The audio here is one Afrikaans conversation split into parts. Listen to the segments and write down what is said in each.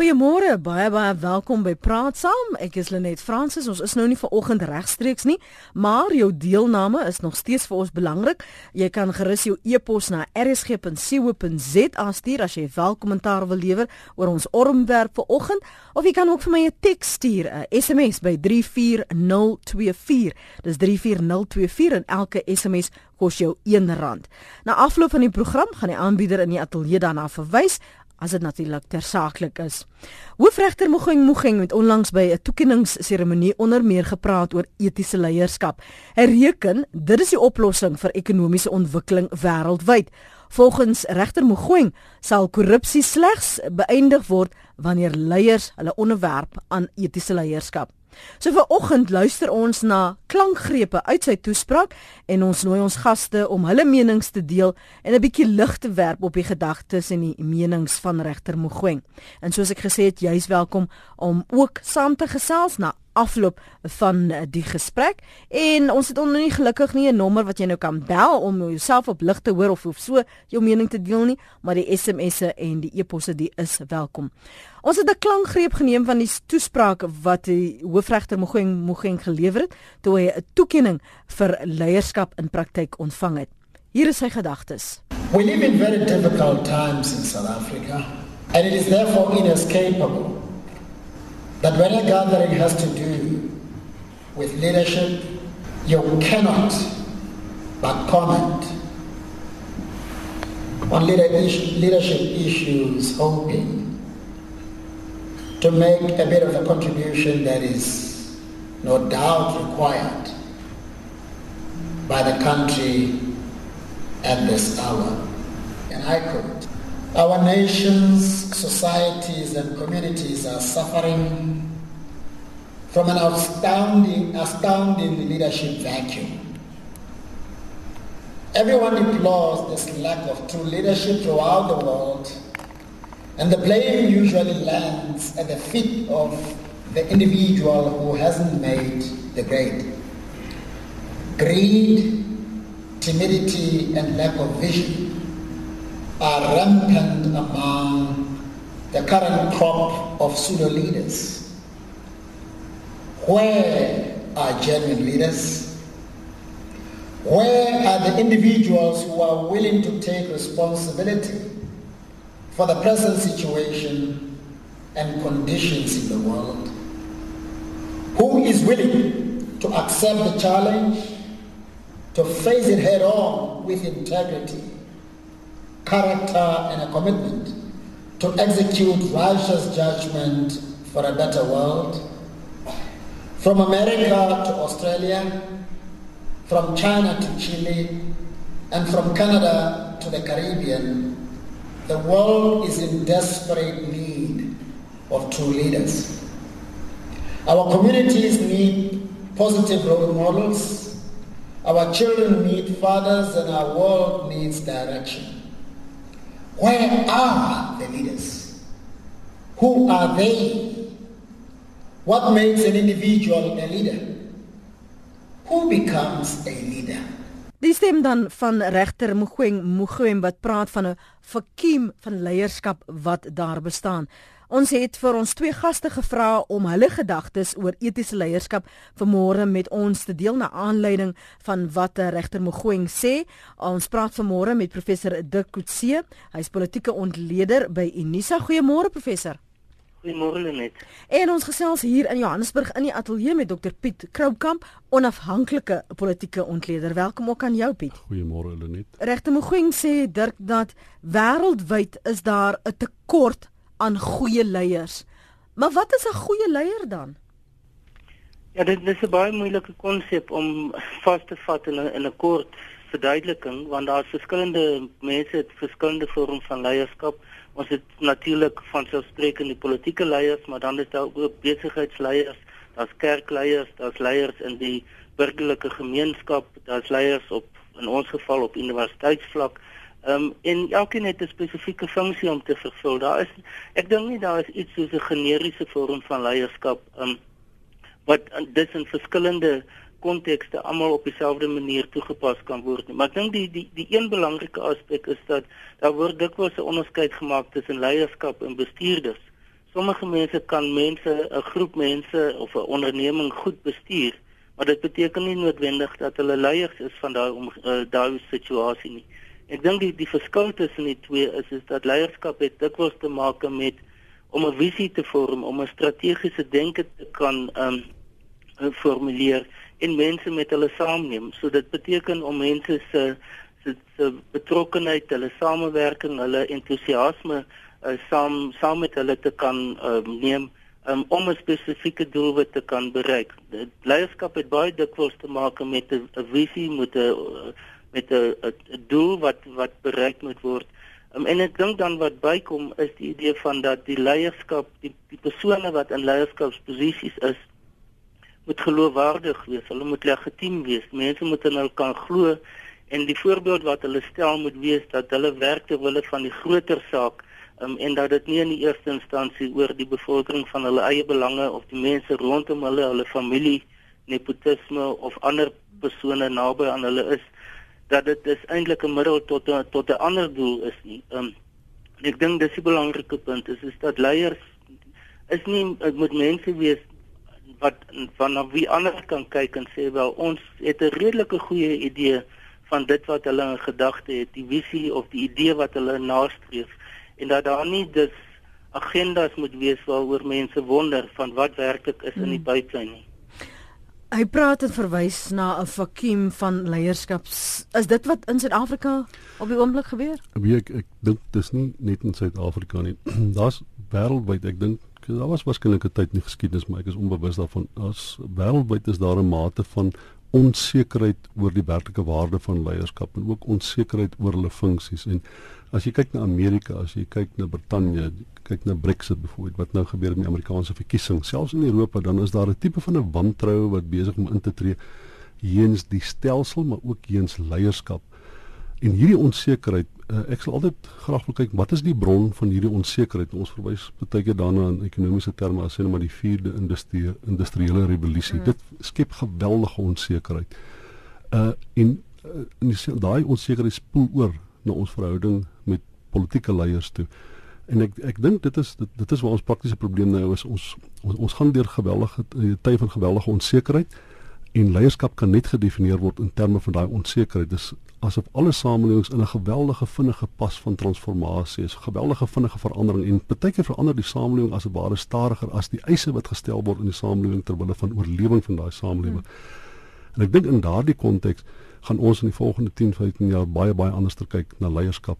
Goeiemôre, baie baie welkom by Praat Saam. Ek is Lenet Fransis. Ons is nou nie vanoggend regstreeks nie, maar jou deelname is nog steeds vir ons belangrik. Jy kan gerus jou e-pos na rsg.co.za stuur as jy welkommentaar wil lewer oor ons onderwerp vanoggend, of jy kan ook vir my 'n teks stuur, 'n SMS by 34024. Dis 34024 en elke SMS kos jou R1. Na afloop van die program gaan die aanbieder in die ateljee daarna verwys as dit natuurlik tersaaklik is. Hoofregter Mogeng Mogeng het onlangs by 'n toekenningsseremonie onder meer gepraat oor etiese leierskap. Hy reken dit is die oplossing vir ekonomiese ontwikkeling wêreldwyd. Volgens regter Mogeng sal korrupsie slegs beëindig word wanneer leiers hulle onderwerp aan etiese leierskap. So vir oggend luister ons na klankgrepe uit sy toespraak en ons nooi ons gaste om hulle menings te deel en 'n bietjie lig te werp op die gedagtes en die menings van regter Mogoeng. En soos ek gesê het, jy's welkom om ook saam te gesels na afloop van die gesprek en ons het onder nie gelukkig nie 'n nommer wat jy nou kan bel om jouself op lig te hoor of of so jou mening te deel nie, maar die SMS'e en die e-posse die is welkom. Ons het 'n klankgreep geneem van die toespraak wat die hoofregter Mogoeng Mogoeng gelewer het toe hy 'n toekenning vir leierskap in praktyk ontvang het. Hier is sy gedagtes. We live in very difficult times in South Africa and it is therefore inescapable that when a gathering has to do with leadership, you cannot but comment on leadership issues, hoping to make a bit of a contribution that is no doubt required by the country at this hour. And I quote, our nations, societies, and communities are suffering from an astounding, astounding leadership vacuum. Everyone deplores this lack of true leadership throughout the world, and the blame usually lands at the feet of the individual who hasn't made the grade. Greed, timidity, and lack of vision are rampant among the current crop of pseudo leaders. Where are genuine leaders? Where are the individuals who are willing to take responsibility for the present situation and conditions in the world? Who is willing to accept the challenge, to face it head on with integrity character, and a commitment to execute righteous judgment for a better world. From America to Australia, from China to Chile, and from Canada to the Caribbean, the world is in desperate need of true leaders. Our communities need positive role models. Our children need fathers and our world needs direction. Where are the leaders? Who are they? What makes an individual a leader? Who becomes a leader? Die stem dan van regter Mogoeng Mogoeng wat praat van 'n vakuum van leierskap wat daar bestaan. Ons het vir ons twee gaste gevra om hulle gedagtes oor etiese leierskap vanmôre met ons te deel na aanleiding van wat regter Mogoeng sê. Ons praat vanmôre met professor Dik Kutse. Hy's politieke ontleder by Unisa. Goeiemôre professor. Goeiemôre Lenet. En ons gesels hier in Johannesburg in die ateljee met Dr Piet Kroukamp, onafhanklike politieke ontleder. Welkom ook aan jou Piet. Goeiemôre Lenet. Regter Mogoeng sê Dirk dat wêreldwyd is daar 'n tekort aan goeie leiers. Maar wat is 'n goeie leier dan? Ja, dit is 'n baie moeilike konsep om vas te vat in 'n in 'n kort verduideliking want daar is verskillende mense het verskillende vorms van leierskap. Ons het natuurlik van selfsprekende politieke leiers, maar dan is daar ook besigheidsleiers, daar's kerkleiers, daar's leiers in die burgerlike gemeenskap, daar's leiers op in ons geval op universiteitsvlak. Ehm um, en elkeen het 'n spesifieke funksie om te vervul. Daar is ek dink nie daar is iets soos 'n generiese vorm van leierskap ehm um, wat dit in verskillende kontekste almal op dieselfde manier toegepas kan word nie. Maar ek dink die die die een belangrike aspek is dat daar word dikwels 'n onderskeid gemaak tussen leierskap en bestuurders. Sommige mense kan mense, 'n groep mense of 'n onderneming goed bestuur, maar dit beteken nie noodwendig dat hulle leiers is van daai uh, daai situasie nie. Ek dink die die verskil tussen die twee is is dat leierskap het dikwels te maak met om 'n visie te vorm, om 'n strategiese denke te kan ehm um, formuleer en mense met hulle saamneem. So dit beteken om mense se se, se betrokkenheid, hulle samewerking, hulle entoesiasme uh, saam saam met hulle te kan um, neem um, om 'n spesifieke doelwit te kan bereik. Die leierskap het baie dikwels te maak met 'n visie, met 'n met 'n doel wat wat bereik moet word. Um, en ek dink dan wat bykom is die idee van dat die leierskap, die die persone wat in leierskapsposisies is, moet geloofwaardig wees. Hulle moet legitiem wees. Mense moet in hulle kan glo en die voorbeeld wat hulle stel moet wees dat hulle werk ter wille van die groter saak um, en dat dit nie in die eerste instansie oor die bevolking van hulle eie belange of die mense rondom hulle, hulle familie, nepotisme of ander persone naby aan hulle is dat dit is eintlik 'n middel tot a, tot 'n ander doel is nie. Um ek dink dis 'n belangrike punt is is dat leiers is nie moet mense wees wat van wie ander kan kyk en sê wel ons het 'n redelike goeie idee van dit wat hulle in gedagte het, die visie of die idee wat hulle nastreef en dat daar nie dus agendas moet wees waaroor mense wonder van wat werklik is hmm. in die hmm. buiteland nie. Hy praat en verwys na 'n vakuum van leierskap. Is dit wat in Suid-Afrika op die oomblik gebeur? Ek ek dink dis nie net in Suid-Afrika nie. Daar's wêreldwyd, ek dink daar was waarskynlik 'n tyd in die geskiedenis, maar ek is onbewus daarvan. As wêreldwyd is daar 'n mate van onsekerheid oor die werklike waarde van leierskap en ook onsekerheid oor hulle funksies en as jy kyk na Amerika, as jy kyk na Brittanje, kyk na Brexit byvoorbeeld wat nou gebeur in die Amerikaanse verkiesing, selfs in Europa, dan is daar 'n tipe van 'n wantroue wat besig om in te tree heens die stelsel maar ook heens leierskap. En hierdie onsekerheid, uh, ek sal altyd graag wil kyk wat is die bron van hierdie onsekerheid? Ons verwys baie keer daarna in ekonomiese terme as sê net maar die 4de industrie industriële revolusie. Mm. Dit skep geweldige onsekerheid. Uh en uh, en daai onsekerheid spoel oor na ons verhouding met politieke leiers toe. En ek ek dink dit is dit, dit is waar ons praktiese probleem nou is. Ons ons, ons gaan deur geweldige eh, tye van geweldige onsekerheid en leierskap kan net gedefinieer word in terme van daai onsekerheid. Dis asof alle samelewings in 'n geweldige vinnige pas van transformasie is, geweldige vinnige verandering en keer verander die samelewing as 'n ware stadiger as die eise wat gestel word in die samelewing ter wille van oorlewing van daai samelewing. Hmm. En ek dink in daardie konteks gaan ons in die volgende 10, 15 jaar baie baie anders kyk na leierskap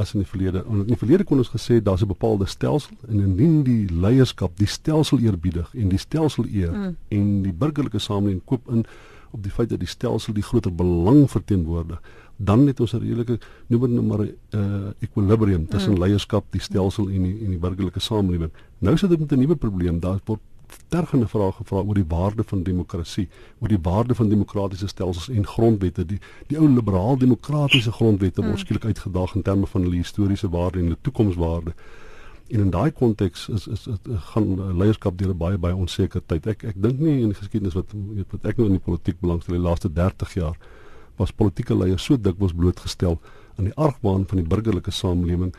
as in die verlede. In die verlede kon ons gesê daar's 'n bepaalde stelsel en indien die leierskap die stelsel eerbiedig en die stelsel eer mm. en die burgerlike samelewing koop in op die feit dat die stelsel die groter belang verteenwoordig, dan het ons 'n redelike noem dit nou maar 'n uh, equilibrium tussen mm. leierskap, die stelsel en die en die burgerlike samelewing. Nou sit dit met 'n nuwe probleem. Daar word tergende vrae gevra oor die waarde van demokrasie, oor die waarde van demokratiese stelsels en grondwette. Die die ou liberaal demokratiese grondwette word mm. skielik uitgedaag in terme van hulle historiese waarde en hulle toekomswaarde. En in daai konteks is, is is gaan leierskap deur 'n baie baie onseker tyd. Ek ek dink nie in die geskiedenis wat wat ek nou in die politiek belangstel die laaste 30 jaar was politieke leiers so dikwels blootgestel aan die argbaan van die burgerlike samelewing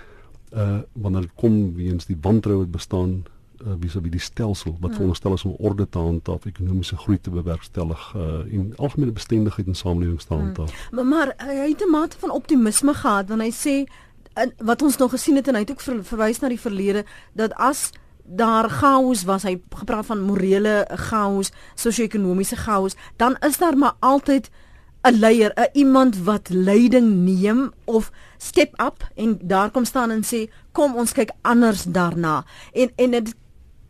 uh wanneer dit kom weens die wantroue wat bestaan uh, vis-à-vis die stelsel wat ja. veronderstel is om orde te handhaaf, ekonomiese groei te bewerkstellig uh, en algemene bestendigheid in samelewing te handhaaf. Hmm. Maar, maar hy het 'n mate van optimisme gehad wanneer hy sê en wat ons nog gesien het en hy het ook ver, verwys na die verlede dat as daar chaos was hy gepraat van morele chaos, sosio-ekonomiese chaos, dan is daar maar altyd 'n leier, 'n iemand wat leiding neem of step up en daar kom staan en sê kom ons kyk anders daarna. En en dit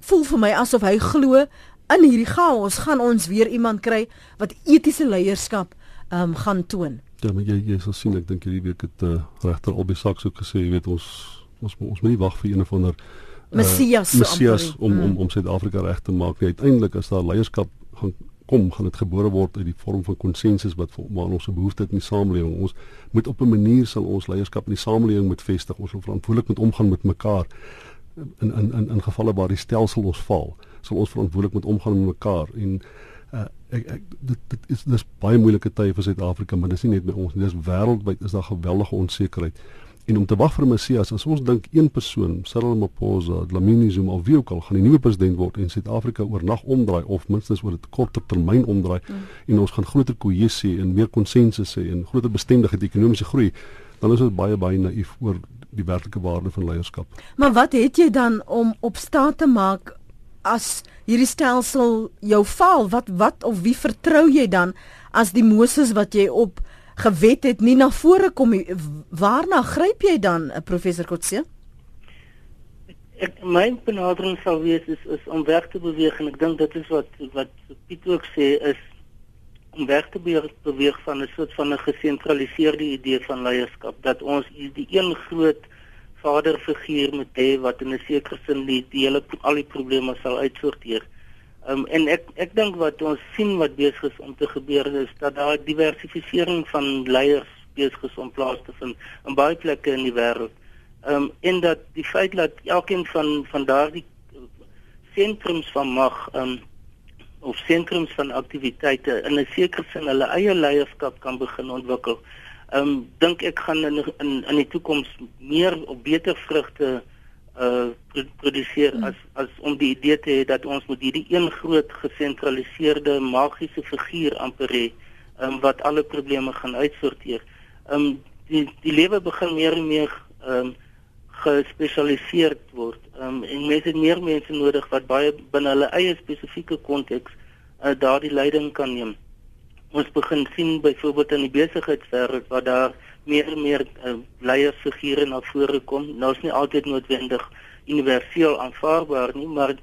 voel vir my asof hy glo in hierdie chaos gaan ons weer iemand kry wat etiese leierskap um, gaan toon. Ja, maar jy jy sal sien ek dink hierdie week het uh, regter Albie Sachs ook gesê, jy weet ons ons ons moet nie wag vir een of ander uh, Messias, Messias om om om Suid-Afrika reg te maak nie. Uiteindelik as daar leierskap gaan kom, gaan dit gebore word uit die vorm van konsensus wat vir ons se behoeftes in die samelewing. Ons moet op 'n manier sal ons leierskap in die samelewing moet vestig. Ons moet verantwoordelik met omgaan met mekaar in in in in gevalle waar die stelsel ons val, sal ons verantwoordelik moet omgaan met mekaar en uh, ek ek dit dit is dis baie moeilike tye vir Suid-Afrika, maar dis nie net by ons nie, dis wêreldwyd is daar geweldige onsekerheid. En om te wag vir Messias, as ons dink een persoon, Cyril Ramaphosa, Dlamini Zuma of wie ook al gaan die nuwe president word en Suid-Afrika oornag omdraai of minstens oor 'n korter termyn omdraai mm. en ons gaan groter kohesie en meer konsensus hê en groter bestendigheid ekonomiese groei, dan is dit baie baie naïef oor die werklike waarde van leierskap. Maar wat het jy dan om op staat te maak as hierdie stelsel jou faal? Wat wat of wie vertrou jy dan as die Moses wat jy op gewet het nie na vore kom nie. Waarna gryp jy dan, eh, professor Kotse? Ek my benadering sal wees is, is om weg te beweeg en ek dink dit is wat wat Piet ook sê is om weg te beweeg, van 'n soort van 'n gesentraliseerde idee van leierskap dat ons die een groot vaderfiguur moet hê wat in 'n sekere sin die, die hele al die probleme sal uitsorteer. Um, en ek ek dink wat ons sien wat besig is om te gebeur is dat daar diversifisering van leiers besig is om plaas te vind in baie plekke in die wêreld. Um en dat die feit dat elkeen van van daardie sentrums van mag um of sentrums van aktiwiteite in 'n sekere sin hulle eie leierskap kan begin ontwikkel. Um dink ek gaan in in in die toekoms meer of beter vrugte uh produseer hmm. as as om die idee te hê dat ons moet hierdie een groot gesentraliseerde magiese figuur amper hê um, wat alle probleme gaan uitsorteer. Um die die lewe begin meer en meer um gespesialiseer word. Um en mense het meer mense nodig wat baie binne hulle eie spesifieke konteks uh, daardie leiding kan neem. Ons begin sien byvoorbeeld in die besigheidswêreld waar daar meer en meer uh, leiersfigure na vore kom. Nou is nie altyd noodwendig universeel aanvaarbaar nie, maar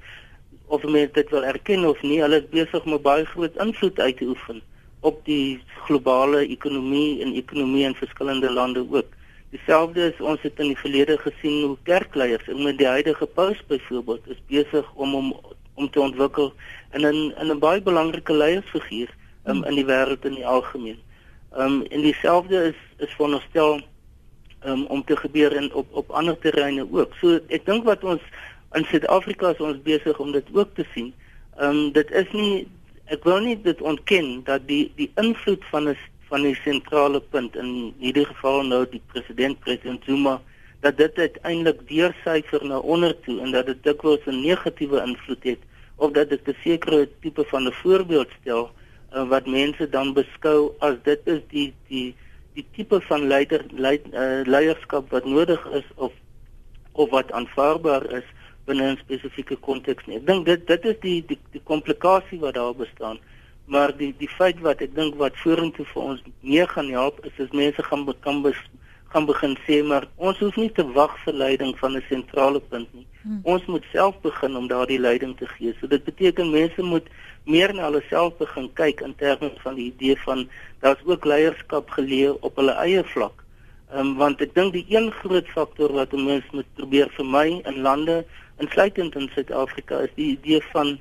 of mense dit wil erken of nie, hulle is besig om baie groot invloed uit te oefen op die globale ekonomie en ekonomie in verskillende lande ook. Dieselfde is ons het in die verlede gesien hoe kerkleiers en met die huidige paus byvoorbeeld is besig om om om te ontwikkel in 'n in 'n baie belangrike leiersfiguur um, in die wêreld in die algemeen. Ehm um, en dieselfde is is veronderstel um, om te gebeur in op op ander terreine ook. So ek dink wat ons in Suid-Afrika is ons besig om dit ook te sien. Ehm um, dit is nie ek wil nie dit ontken dat die die invloed van 'n van die sentrale punt in hierdie geval nou die president president Zuma dat dit uiteindelik deursyfer na onder toe en dat dit dikwels 'n negatiewe invloed het of dat dit 'n sekere tipe van 'n voorbeeld stel uh, wat mense dan beskou as dit is die die die tipe van leier leid, uh, leierskap wat nodig is of of wat aanvaarbaar is binne 'n spesifieke konteks nie. Ek dink dit dit is die die die komplikasie wat daar bestaan. Maar die die feit wat ek dink wat vorentoe vir ons meer gaan help is as mense gaan kan bes, gaan begin sê maar ons hoef nie te wag vir leiding van 'n sentrale punt nie. Hmm. Ons moet self begin om daardie leiding te gee. So dit beteken mense moet meer na hulle self begin kyk in terme van die idee van daar's ook leierskap geleë op hulle eie vlak. Ehm um, want ek dink die een groot faktor wat mense moet probeer vermy in lande insluitend in Suid-Afrika is die idee van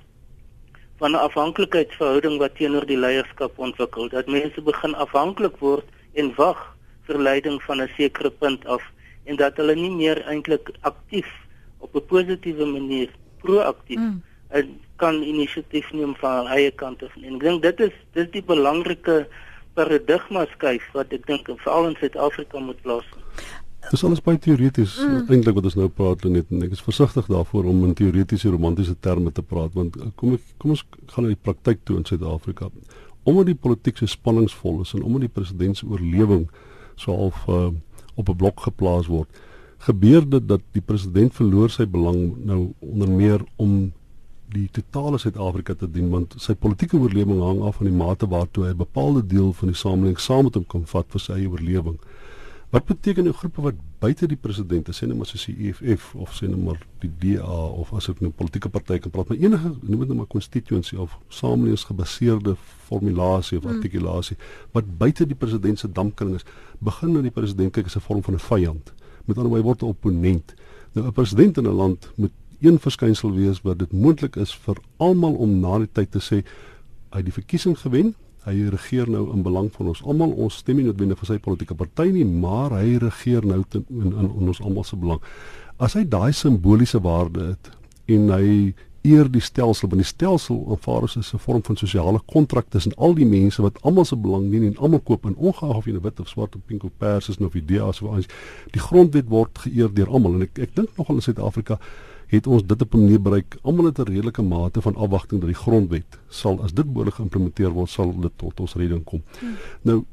van 'n afhanklikheidsverhouding wat teenoor die leierskap ontwikkel. Dat mense begin afhanklik word en wag vir leiding van 'n sekere punt af en dat hulle nie meer eintlik aktief op 'n positiewe manier proaktief mm. kan inisiatief neem van hulle eie kant af. En ek dink dit is dis die belangrike paradigma skuif wat ek dink veral in Suid-Afrika moet plaasvind. Dis alles baie teoreties mm. eintlik wat ons nou praat net en ek is versigtig daarvoor om in teoretiese romantiese terme te praat want eh, kom ek kom ons gaan na die praktyk toe in Suid-Afrika. Omdat die politiek so spanningsvol is en omdat die president se oorlewing so half uh, op 'n blok geplaas word. Gebeur dit dat die president verloor sy belang nou onder meer om die totale Suid-Afrika te dien want sy politieke oorlewing hang af van die mate waartoe hy 'n bepaalde deel van die samelewing saam met hom kan vat vir sy eie oorlewing. Wat beteken 'n groep wat buite die president, sê net maar soos die EFF of sê net maar die DA of as ek nou 'n politieke party kan praat, maar enige noem dit nou maar constituency of samelewingsgebaseerde formulasie of hmm. artikulasie wat buite die president se dampkring is, begin nou die president kyk as 'n vorm van 'n vyand. Met ander woorde word 'n opponent. Nou 'n president in 'n land moet een verskynsel wees wat dit moontlik is vir almal om na die tyd te sê hy die verkiesing gewen hy regeer nou in belang van ons almal. Ons stem nie noodwendig vir sy politieke party nie, maar hy regeer nou ten, in, in, in ons almal se belang. As hy daai simboliese waarde het en hy eer die stelsel want die stelsel aanvaar as 'n vorm van sosiale kontrak tussen al die mense wat almal se belang dien en almal koop in ongeag of jy 'n wit of swart of pink of pers is of ideas of anders die grondwet word geëer deur almal en ek ek dink nogal in Suid-Afrika het ons dit op 'n manier bereik. Almal het 'n redelike mate van afwagting dat die grondwet sal as dit behoorlik geïmplementeer word sal dit tot ons redding kom. Hmm. nou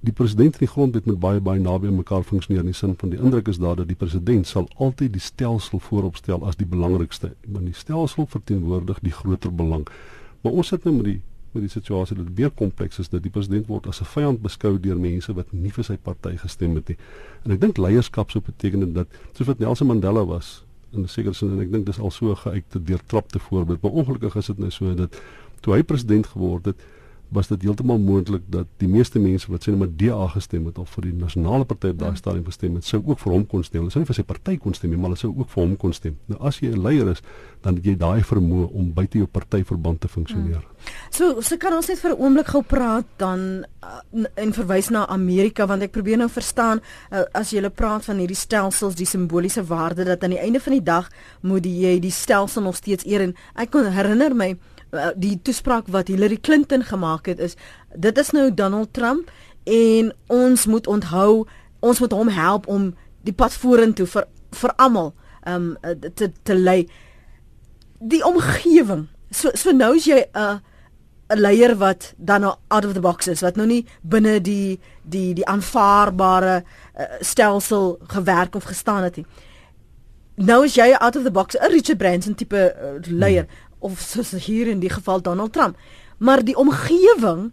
die president en die grondwet moet baie baie naby mekaar funksioneer in die sin van die indruk is daar dat die president sal altyd die stelsel vooropstel as die belangrikste want die stelsel verteenwoordig die groter belang. Maar ons sit nou met die met die situasie dat dit meer kompleks is dat die president word as 'n vyand beskou deur mense wat nie vir sy party gestem het nie. En ek dink leierskap sou beteken dat soos wat Nelson Mandela was in 'n sekere sin en ek dink dis al so geuite deurtrapte voorbeeld. Maar ongelukkig is dit nou so dat toe hy president geword het was dit heeltemal moontlik dat die meeste mense wat sê net maar DA gestem het of vir die nasionale party op daai ja. stadium gestem het, sou ook vir hom kon stem. Hulle sou nie vir sy party kon stem nie, maar hulle sou ook vir hom kon stem. Nou as jy 'n leier is, dan het jy daai vermoë om buite jou partyverband te funksioneer. Hmm. So, so kan ons net vir 'n oomblik gou praat dan uh, en verwys na Amerika want ek probeer nou verstaan uh, as jy praat van hierdie stelsels, die simboliese waarde dat aan die einde van die dag moet jy die stelsel nog steeds eer en ek kon herinner my die toespraak wat Hillary Clinton gemaak het is dit is nou Donald Trump en ons moet onthou ons moet hom help om die pad vorentoe vir vir almal um te te lei. Die omgewing. So so nou is jy 'n uh, 'n leier wat dan nou out of the box is wat nou nie binne die die die aanvaarbare uh, stelsel gewerk of gestaan het nie. Nou is jy out of the box 'n Richard Branson tipe uh, leier. Hmm of soos hier in die geval Donald Trump. Maar die omgewing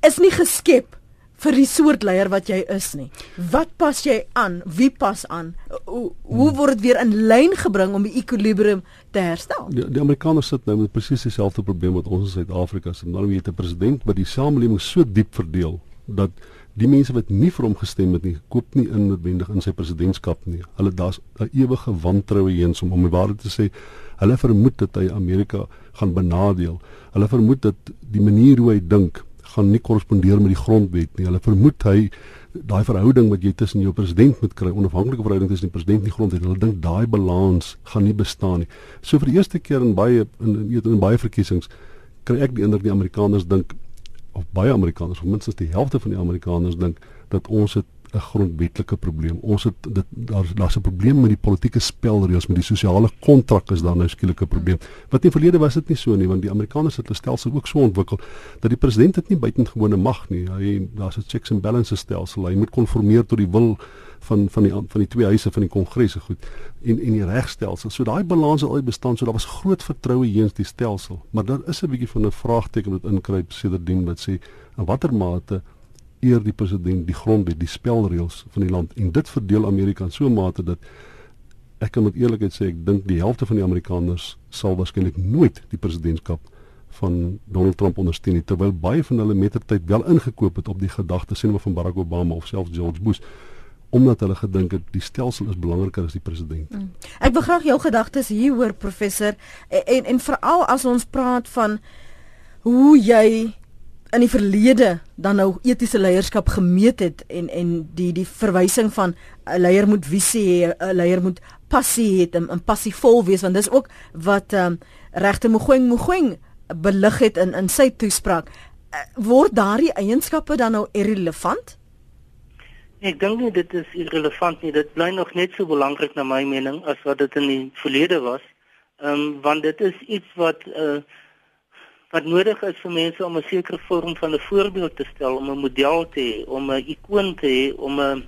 is nie geskep vir die soort leier wat jy is nie. Wat pas jy aan? Wie pas aan? Hoe, hoe word dit weer in lyn gebring om die ekwilibrium te herstel? Die, die Amerikaners sit nou met presies dieselfde probleem wat ons in Suid-Afrika het. Nou het 'n president wat die samelewing so diep verdeel dat die mense wat nie vir hom gestem het nie, koop nie in noodwendig in sy presidentskap nie. Hulle daar's 'n ewige wantroue heen om om die waarheid te sê. Hulle vermoed dat hy Amerika gaan benadeel. Hulle vermoed dat die manier hoe hy dink gaan nie korrespondeer met die grondwet nie. Hulle vermoed hy daai verhouding wat jy tussen jou president moet kry, onafhanklike verhouding tussen die president en die grondwet, hulle dink daai balans gaan nie bestaan nie. So vir die eerste keer in baie in in, in baie verkiesings kry ek die indruk die Amerikaners dink of baie Amerikaners, of minstens die helfte van die Amerikaners dink dat ons 'n grondwetlike probleem. Ons het dit daar daar's 'n probleem met die politieke spelreëls, met die sosiale kontrak is daar nou skielik 'n probleem. Wat in verlede was dit nie so nie, want die Amerikaners het hulle stelsel ook so ontwikkel dat die president dit nie buitengewone mag nie. Hy daar's 'n checks and balances stelsel. Hy moet konformeer tot die wil van van die van die twee huise van die kongres goed en en die regstelsel. So daai balans het al bestaan. So daar was groot vertroue heens die stelsel, maar daar is 'n bietjie van 'n vraagteken wat inkruip sedertdien wat sê in watter mate eer die president die grondwet, die spelreëls van die land en dit verdeel Amerika in so 'n mate dat ek kan met eerlikheid sê ek dink die helfte van die Amerikaners sal waarskynlik nooit die presidentskap van Donald Trump ondersteun nie terwyl baie van hulle mettertyd wel ingekoop het op die gedagte sien van Barack Obama of selfs George Bush omdat hulle gedink het die stelsel is belangriker as die president. Mm. Ek wil graag jou gedagtes hier hoor professor en en, en veral as ons praat van hoe jy in die verlede dan nou etiese leierskap gemeet het en en die die verwysing van 'n leier moet visie hê, 'n leier moet passie hê, 'n passievol wees want dis ook wat ehm um, regte Mogoeng Mogoeng belig het in in sy toespraak. Eh, word daardie eienskappe dan nou irrelevant? Ek dink nie dit is irrelevant nie. Dit bly nog net so belangrik na my mening as wat dit in die verlede was. Ehm um, want dit is iets wat uh wat nodig is vir mense om 'n sekere vorm van 'n voorbeeld te stel, om 'n model te hê, om 'n ikoon te hê, om 'n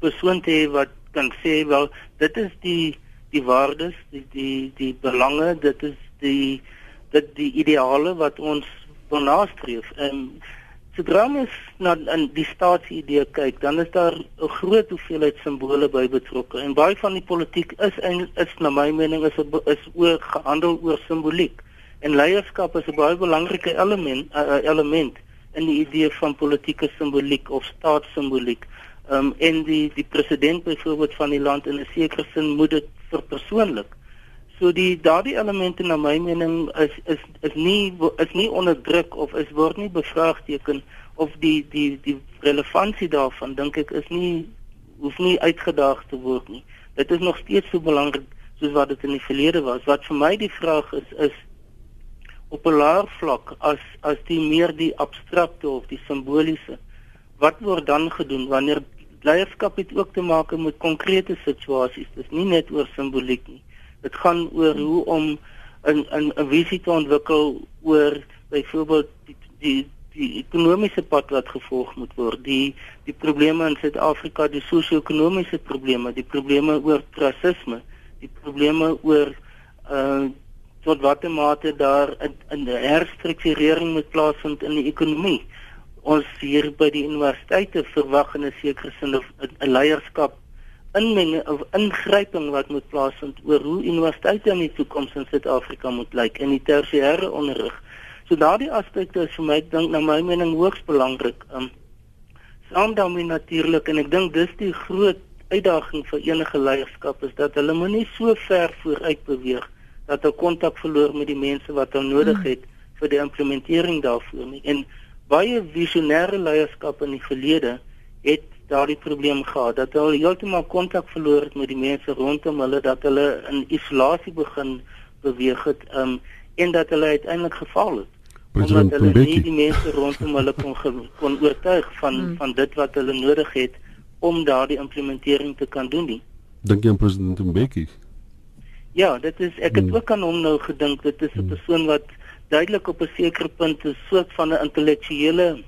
persoon te hê wat kan sê wel dit is die die waardes, die die die belange, dit is die dit die ideale wat ons wil nastreef. En sodra ons na in die staatsidee kyk, dan is daar 'n groot hoeveelheid simbole by betrokke. En baie van die politiek is is na my mening is is oor gehandel oor simboliek. En leierskap is 'n baie belangrike element uh, element in die idee van politieke simboliek of staatssimboliek. Ehm um, en die die president byvoorbeeld van die land in 'n sekere sin moet dit verpersoonlik. So die daardie elemente na my mening is is is nie is nie onderdruk of is word nie bevraagteken of die die die relevantie daarvan dink ek is nie hoef nie uitgedaag te word nie. Dit is nog steeds so belangrik soos wat dit in die verlede was. Wat vir my die vraag is is op 'n laer vlak as as die meer die abstrakte of die simboliese. Wat word dan gedoen wanneer leierskap het ook te maak met konkrete situasies. Dit is nie net oor simboliek nie. Dit gaan oor hoe om 'n 'n 'n visie te ontwikkel oor byvoorbeeld die die die ekonomiese pad wat gevolg moet word, die die probleme in Suid-Afrika, die sosio-ekonomiese probleme, die probleme oor rasisme, die probleme oor uh tot watter mate daar 'n herstrukturering moet plaasvind in die ekonomie. Ons hier by die universiteite verwag in 'n sekere sin 'n leierskap inmeng of ingryping wat moet plaasvind oor hoe universiteite in die toekoms in Suid-Afrika moet lyk in die tersiêre onderrig. So daardie aspekte is vir my dink na my mening hoogs belangrik. Um saam daarmee natuurlik en ek dink dis die groot uitdaging vir enige leierskap is dat hulle moenie so ver vooruit beweeg dat hulle kontak verloor met die mense wat hulle nodig hmm. het mm. vir die implementering daarvoor nie. En baie visionêre leierskap in die verlede het daardie probleem gehad dat hulle heeltemal kontak verloor het met die mense rondom hulle dat hulle in isolasie begin beweeg het um, en dat hulle uiteindelik gefaal het President omdat hulle nie die mense rondom hulle kon kon oortuig van hmm. van dit wat hulle nodig het om daardie implementering te kan doen nie. Dink jy aan president Mbeki? Ja, dit is ek het hmm. ook aan hom nou gedink. Dit is 'n hmm. persoon wat duidelik op 'n sekere punt 'n soort van 'n intellektuele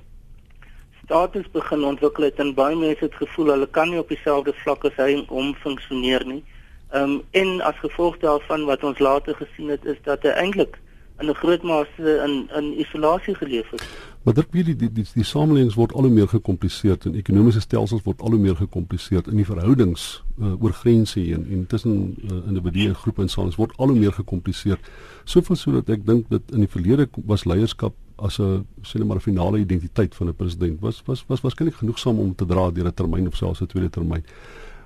status begin ontwikkel het en baie mense het gevoel hulle kan nie op dieselfde vlak as hy om funksioneer nie. Ehm um, en as gevolg daarvan wat ons later gesien het is dat hy eintlik in 'n groot mate in in isolasie geleef het. Maar dit weet die die die, die samelewings word al hoe meer gekompliseer en ekonomiese stelsels word al hoe meer gekompliseer in die verhoudings uh, oor grense en en tussen uh, individue en groepe en samelewings word al hoe meer gekompliseer. Soveel sodat ek dink dat in die verlede was leierskap as 'n sê net maar 'n finale identiteit van 'n president was was was waarskynlik genoegsaam om te dra deur 'n termyn of selfs 'n tweede termyn.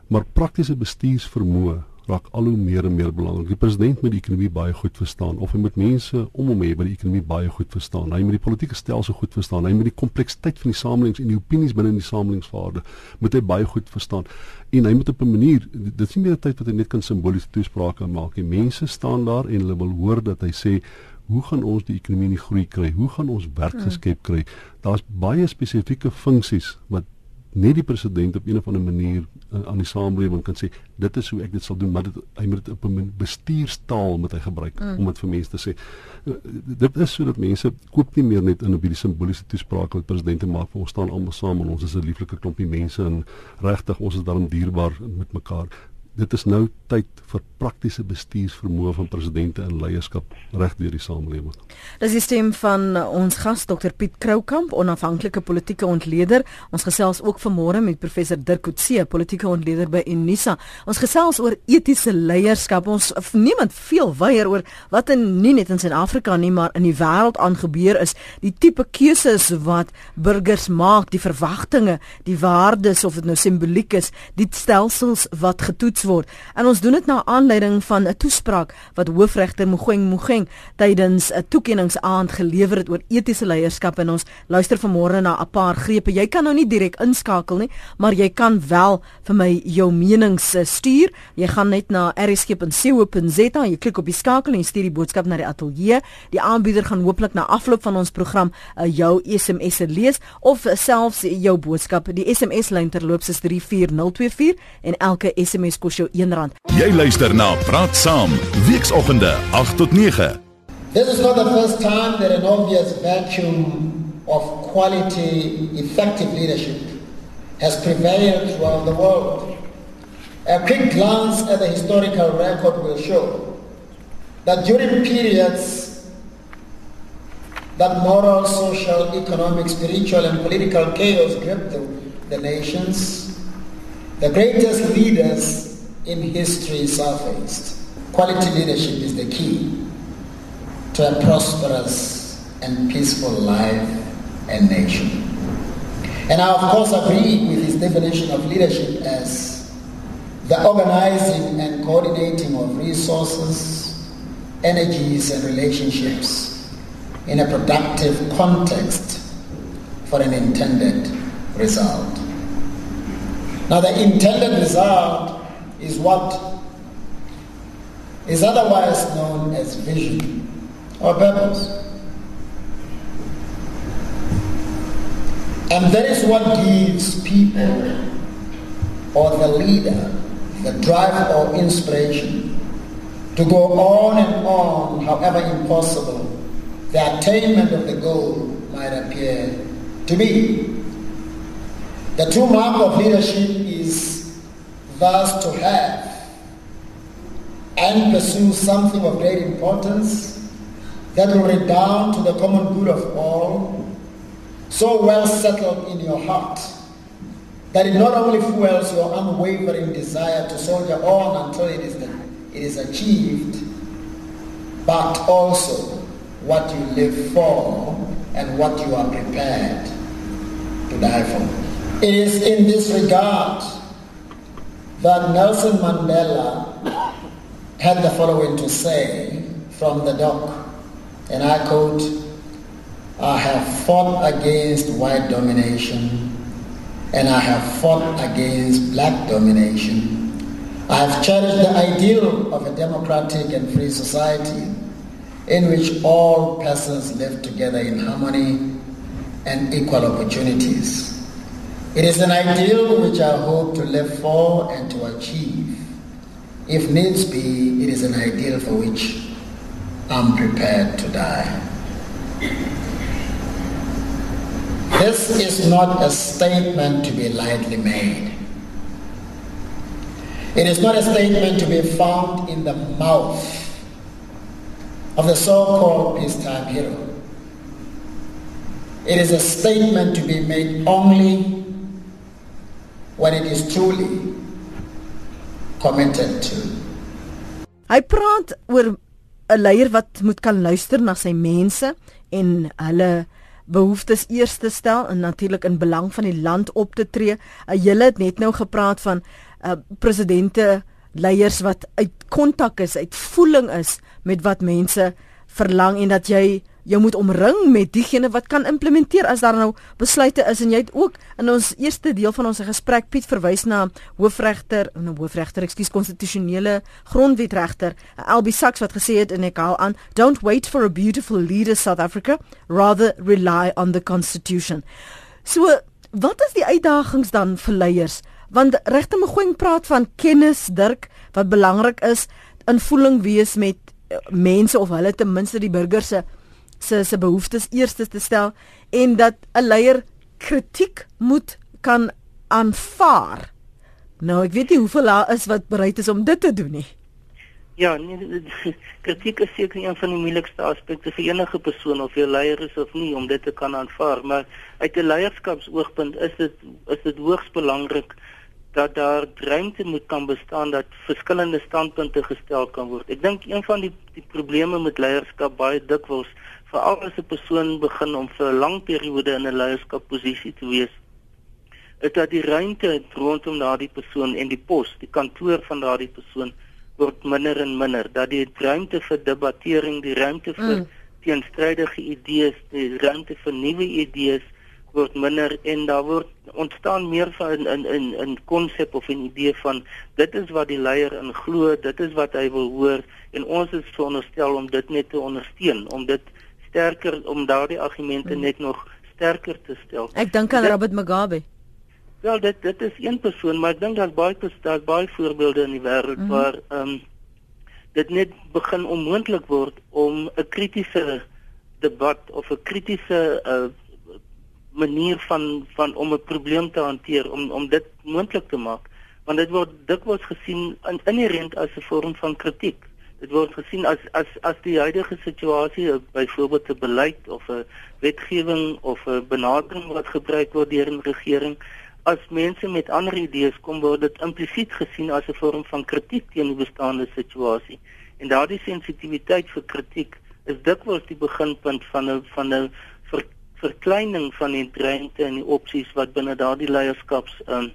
Maar praktiese bestuursvermoë raak al hoe meer en meer belangrik. Die president moet die ekonomie baie goed verstaan of hy moet mense om hom hê wat die ekonomie baie goed verstaan. Hy moet die politieke stelsel goed verstaan. Hy moet die kompleksiteit van die samelewing en die opinies binne in die samelingsvaarde moet hy baie goed verstaan. En hy moet op 'n manier dit is nie meer 'n tyd wat hy net kan simboliese toesprake maak nie. Mense staan daar en hulle wil hoor dat hy sê Hoe gaan ons die ekonomie in die groei kry? Hoe gaan ons werk hmm. geskep kry? Daar's baie spesifieke funksies wat net die president op 'n of ander manier uh, aan die samelewing kan sê dit is hoe ek dit sal doen maar dit hy moet dit op 'n bestuurstaal moet hy gebruik mm. om dit vir mense te sê uh, dit is sodat mense koop nie meer net in op hierdie simboliese toesprake wat presidente maak vir ons staan almal saam en ons is 'n lieflike klompie mense en regtig ons is daarom dierbaar met mekaar dit is nou tyd vir praktiese bestuursvermoë van presidente en leierskap reg deur die samelewing. Dis die stem van ons gas Dr Piet Kroukamp, onafhanklike politieke ontleder. Ons gesels ook vanmôre met professor Dirk Coetzee, politieke ontleder by Unisa. Ons gesels oor etiese leierskap. Ons niemand veel weier oor wat in nie net in Suid-Afrika nie, maar in die wêreld aangebeur is. Die tipe keuses wat burgers maak, die verwagtinge, die waardes of dit nou simboliek is, die stelsels wat getoets word. En ons doen dit na aanleiding van 'n toespraak wat hoofregter Mogoeng Mogeng tydens 'n toekenningsaand gelewer het oor etiese leierskap en ons luister vanmôre na 'n paar grepe. Jy kan nou nie direk inskakel nie, maar jy kan wel vir my jou menings eh, stuur. Jy gaan net na rsg.co.za, jy klik op die skakel en stuur die boodskap na die ateljee. Die aanbieder gaan hooplik na afloop van ons program uh, jou SMS'e lees of uh, selfs jou boodskap. Die SMS lyn terloops is 34024 en elke SMS kos jou R1. Jy luister na Praat Saam, weekoggende 8 tot 9. This is not the first time that an obvious vacuum of quality effective leadership has prevailed throughout the world. A quick glance at the historical record will show that during periods that moral, social, economic, spiritual, and political chaos gripped the, the nations, the greatest leaders in history surfaced. Quality leadership is the key to a prosperous and peaceful life and nation. And I, of course, agree with his definition of leadership as the organizing and coordinating of resources, energies, and relationships in a productive context for an intended result. Now, the intended result is what is otherwise known as vision or purpose. And that is what gives people or the leader the drive or inspiration to go on and on, however impossible the attainment of the goal might appear to be. The true mark of leadership thus to have and pursue something of great importance that will redound to the common good of all, so well settled in your heart that it not only fuels your unwavering desire to soldier on until it is, the, it is achieved, but also what you live for and what you are prepared to die for. It is in this regard that Nelson Mandela had the following to say from the dock, and I quote, I have fought against white domination and I have fought against black domination. I have cherished the ideal of a democratic and free society in which all persons live together in harmony and equal opportunities. It is an ideal which I hope to live for and to achieve. If needs be, it is an ideal for which I'm prepared to die. This is not a statement to be lightly made. It is not a statement to be found in the mouth of the so-called peacetime hero. It is a statement to be made only when it is truly committed to. Hy praat oor 'n leier wat moet kan luister na sy mense en hulle behoeftes eers te stel en natuurlik in belang van die land op te tree. Uh, Julle het net nou gepraat van uh, presidente leiers wat uit kontak is, uit voeling is met wat mense verlang en dat jy jy moet omring met diegene wat kan implementeer. As daar nou besluite is en jy het ook in ons eerste deel van ons gesprek Piet verwys na hoofregter en 'n hoofregter ekskuus konstitusionele grondwetregter Albie Sachs wat gesê het en ek hou aan don't wait for a beautiful leader South Africa. Rather rely on the constitution. So wat is die uitdagings dan vir leiers? Want regte Mogoeng praat van kennis Dirk wat belangrik is in voeling wees met eh, mense of hulle ten minste die burgers se se se behoeftes eers te stel en dat 'n leier kritiek moet kan aanvaar. Nou ek weet nie hoeveel daar is wat bereid is om dit te doen nie. Ja, nee, kritiek is seker een van die moeilikste aspekte vir enige persoon of jy leier is of nie om dit te kan aanvaar, maar uit 'n leierskapsoogpunt is dit is dit hoogs belangrik dat daar ruimte moet kan bestaan dat verskillende standpunte gestel kan word. Ek dink een van die die probleme met leierskap baie dikwels veral as 'n persoon begin om vir 'n lang periode in 'n leierskapposisie te wees, is dat die ruimte rondom daardie persoon en die pos, die kantoor van daardie persoon word minder en minder, dat die ruimte vir debattering, die ruimte vir mm. teenstrydige idees, die ruimte vir nuwe idees word minder en daar word ontstaan meer van in in in konsep of 'n idee van dit is wat die leier in glo, dit is wat hy wil hoor en ons is veronderstel om dit net te ondersteun, om dit sterker om daardie argumente hmm. net nog sterker te stel. Ek dink aan Robert Mugabe. Wel dit dit is een persoon, maar ek dink daar's baie daar's baie voorbeelde in die wêreld mm -hmm. waar ehm um, dit net begin onmoontlik word om 'n kritiese debat of 'n kritiese uh, manier van van om 'n probleem te hanteer om om dit moontlik te maak want dit word dikwels gesien in inherent as 'n vorm van kritiek dit word gesien as as as die huidige situasie byvoorbeeld 'n beleid of 'n wetgewing of 'n benadering wat gebruik word deur 'n regering as mense met ander idees kom word dit implisiet gesien as 'n vorm van kritiek teen die bestaande situasie. En daardie sensitiwiteit vir kritiek is dikwels die beginpunt van 'n van 'n ver, verkleining van die ruimte en die opsies wat binne daardie leierskaps um,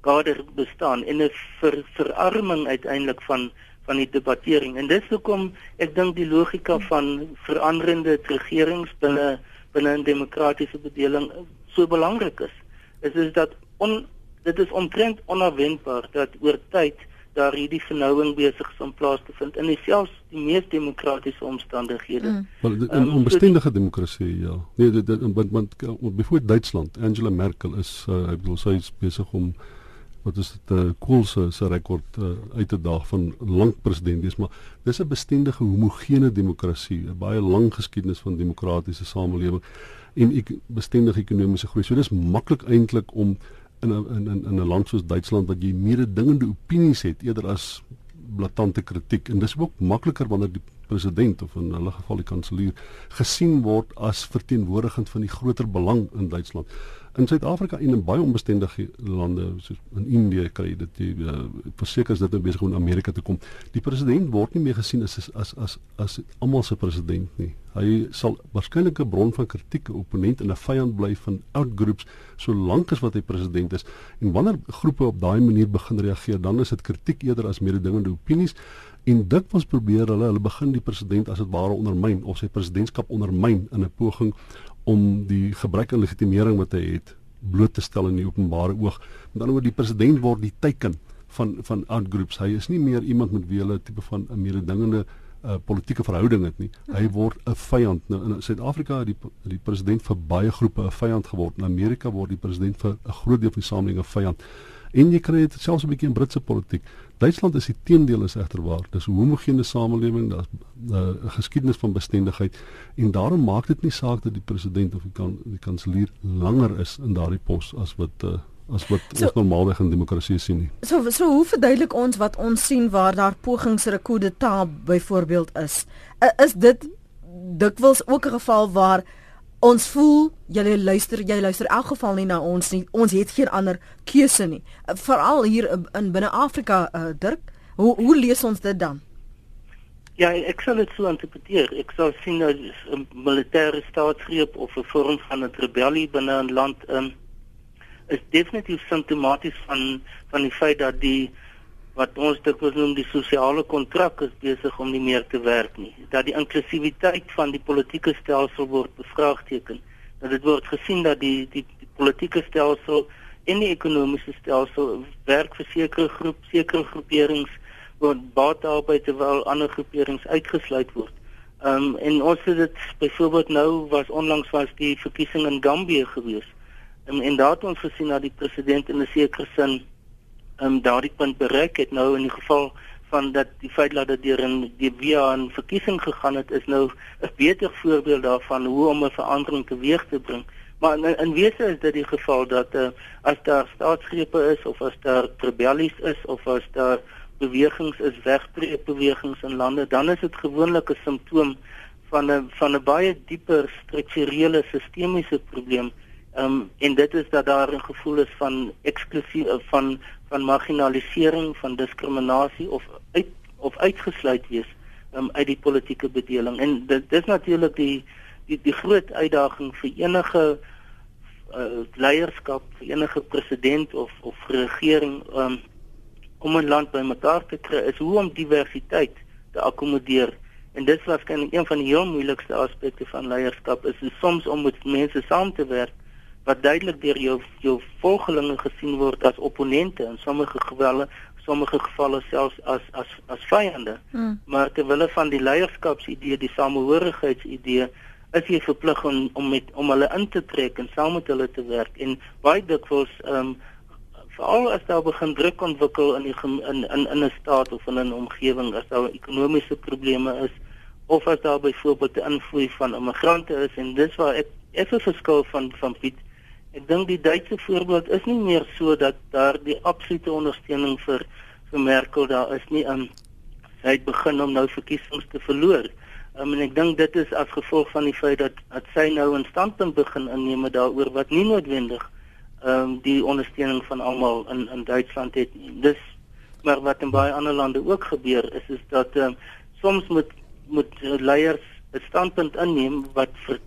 kader bestaan. En 'n ver, verarming uiteindelik van van die debattering en dis hoekom ek dink die logika van veranderende regerings binne binne 'n demokratiese bedeling so belangrik is is is dat on, dit is omtrent onverwendbaar dat oor tyd daar hierdie vernouing besig is om plaas te vind in selfs die mees demokratiese omstandighede. Mm. Wel in um, onbestendige demokrasie ja. Nee dit want want byvoorbeeld Duitsland, Angela Merkel is uh, ek bedoel sy is besig om wat is dit 'n uh, koelse se rekord uh, uit te daag van lank president wees maar dis 'n bestendige homogene demokrasie 'n baie lang geskiedenis van demokratiese samelewing en ek bestendige ekonomiese groei. So dis maklik eintlik om in 'n in in 'n land soos Duitsland wat jy mededingende opinies het eerder as blaatante kritiek. En dis ook makliker wanneer die president of in hulle geval die kanselier gesien word as verteenwoordigend van die groter belang in Duitsland in Suid-Afrika en in baie onbestendige lande soos in Indië kry dit die uh, versekers dit nou besig om Amerika te kom. Die president word nie meer gesien as as as as almal se president nie. Hy sal waarskynlik 'n bron van kritiek, 'n opponent en 'n vyand bly van outgroups solank as wat hy president is. En wanneer groepe op daai manier begin reageer, dan is dit kritiek eerder as mededingende opinies en dit was probeer hulle hulle begin die president as dit ware ondermyn of sy presidentskap ondermyn in 'n poging om die gebrek aan legitimering wat hy het bloot te stel in die openbare oog. Met ander woorde die president word die teiken van van outgroups. Hy is nie meer iemand met wie hulle tipe van 'n mededingende uh, politieke verhouding het nie. Hy word 'n vyand. Nou in Suid-Afrika het die die president vir baie groepe 'n vyand geword. In Amerika word die president vir 'n groot deel van die samelewing 'n vyand. En jy kry dit selfs 'n bietjie in Britse politiek. Duitsland is die teendeel is egter waar. Dis 'n homogene samelewing, daar's eh, 'n uh, geskiedenis van bestendigheid en daarom maak dit nie saak dat die president of die kan die kanselier langer is in daardie pos as wat uh, as wat so, ons normaalweg in demokrasie sien nie. So so hoe verduidelik ons wat ons sien waar daar pogings vir 'n coup d'état byvoorbeeld is? Is dit dikwels ook 'n geval waar ons voel julle luister jy luister in elk geval nie na ons nie. Ons het geen ander keuse nie. Veral hier in binne Afrika uh, Dirk hoe hoe lees ons dit dan? Ja ek sal dit so interpreteer. Ek sal sien dat 'n militêre staatsgreep of 'n vorm van 'n rebellie binne 'n land um, is definitief simptomaties van van die feit dat die wat ons dit noem die sosiale kontrak is besig om nie meer te werk nie. Dat die inklusiwiteit van die politieke stelsel word bevraagteken. Dat dit word gesien dat die die, die politieke stelsel en die ekonomiese stelsel werk vir sekere groep, sekere groeperings word baie albei terwyl ander groeperings uitgesluit word. Ehm um, en ons het dit byvoorbeeld nou was onlangs was die verkiesing in Gambia gewees. Um, en daar het ons gesien dat die president in 'n sekere sin um, daardie punt bereik het nou in die geval van dat die feit dat dit deur 'n die via 'n verkiesing gegaan het is nou 'n beter voorbeeld daarvan hoe om 'n verandering teweeg te bring. Maar in, in wese is dit die geval dat uh, as daar staatsgrepe is of as daar rebellies is of as daar bewegings is wegbreek bewegings in lande dan is dit gewoonlik 'n simptoom van 'n van 'n baie dieper strukturele sistemiese probleem. Ehm um, en dit is dat daar 'n gevoel is van eksklusief van van marginalisering, van diskriminasie of uit of uitgesluit wees um, uit die politieke bedeling. En dit dis natuurlik die die die groot uitdaging vir enige uh, leierskap, vir enige president of of regering um, om 'n land bymekaar te kry is hoe om diversiteit te akkommodeer. En dit is waarskynlik een van die heel moeilikste aspekte van leierskap is soms om met mense saam te werk wat duidelik deur jou jou volgelinge gesien word as opponente in sommige gevalle sommige gevalle selfs as as as vyande. Hmm. Maar terwyl van die leierskapsidee, die samehorigheidsidee, is jy verplig om om met om hulle in te trek en saam met hulle te werk en baie dikwels ehm um, veral as daar begin druk ontwikkel in die in in in 'n staat of in 'n omgewing as daar ekonomiese probleme is of as daar byvoorbeeld 'n invloed van immigrante is en dis waar ek effe verskil van van Piet Ek dink die Duitse voorbeeld is nie meer so dat daar die absolute ondersteuning vir vir Merkel daar is nie. Um, sy het begin om nou verkiesings te verloor. Um, en ek dink dit is as gevolg van die feit dat dat sy nou 'n standpunt begin inneem daaroor wat nie noodwendig ehm um, die ondersteuning van almal in in Duitsland het nie. Dis maar wat in baie ander lande ook gebeur is is dat ehm um, soms moet moet leiers 'n standpunt inneem wat vir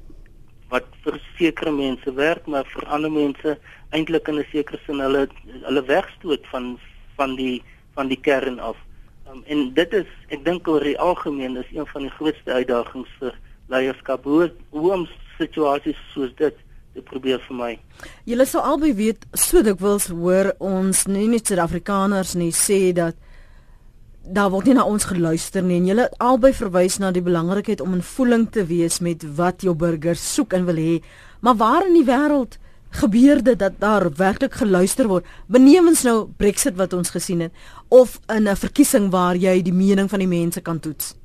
wat vir sekere mense werk maar vir ander mense eintlik in 'n sekere sin hulle hulle wegstoot van van die van die kern af. Um, en dit is ek dink oor die algemeen is een van die grootste uitdagings vir leierskap hoe hoe om situasies soos dit te probeer vir my. Julle sou albei weet so dikwels hoor ons nie net Suid-Afrikaners nie sê dat daar word nie na ons geluister nie en julle albei verwys na die belangrikheid om in voeling te wees met wat jou burgers soek en wil hê. Maar waar in die wêreld gebeur dit dat daar werklik geluister word? Benewens nou Brexit wat ons gesien het of in 'n verkiesing waar jy die mening van die mense kan toets.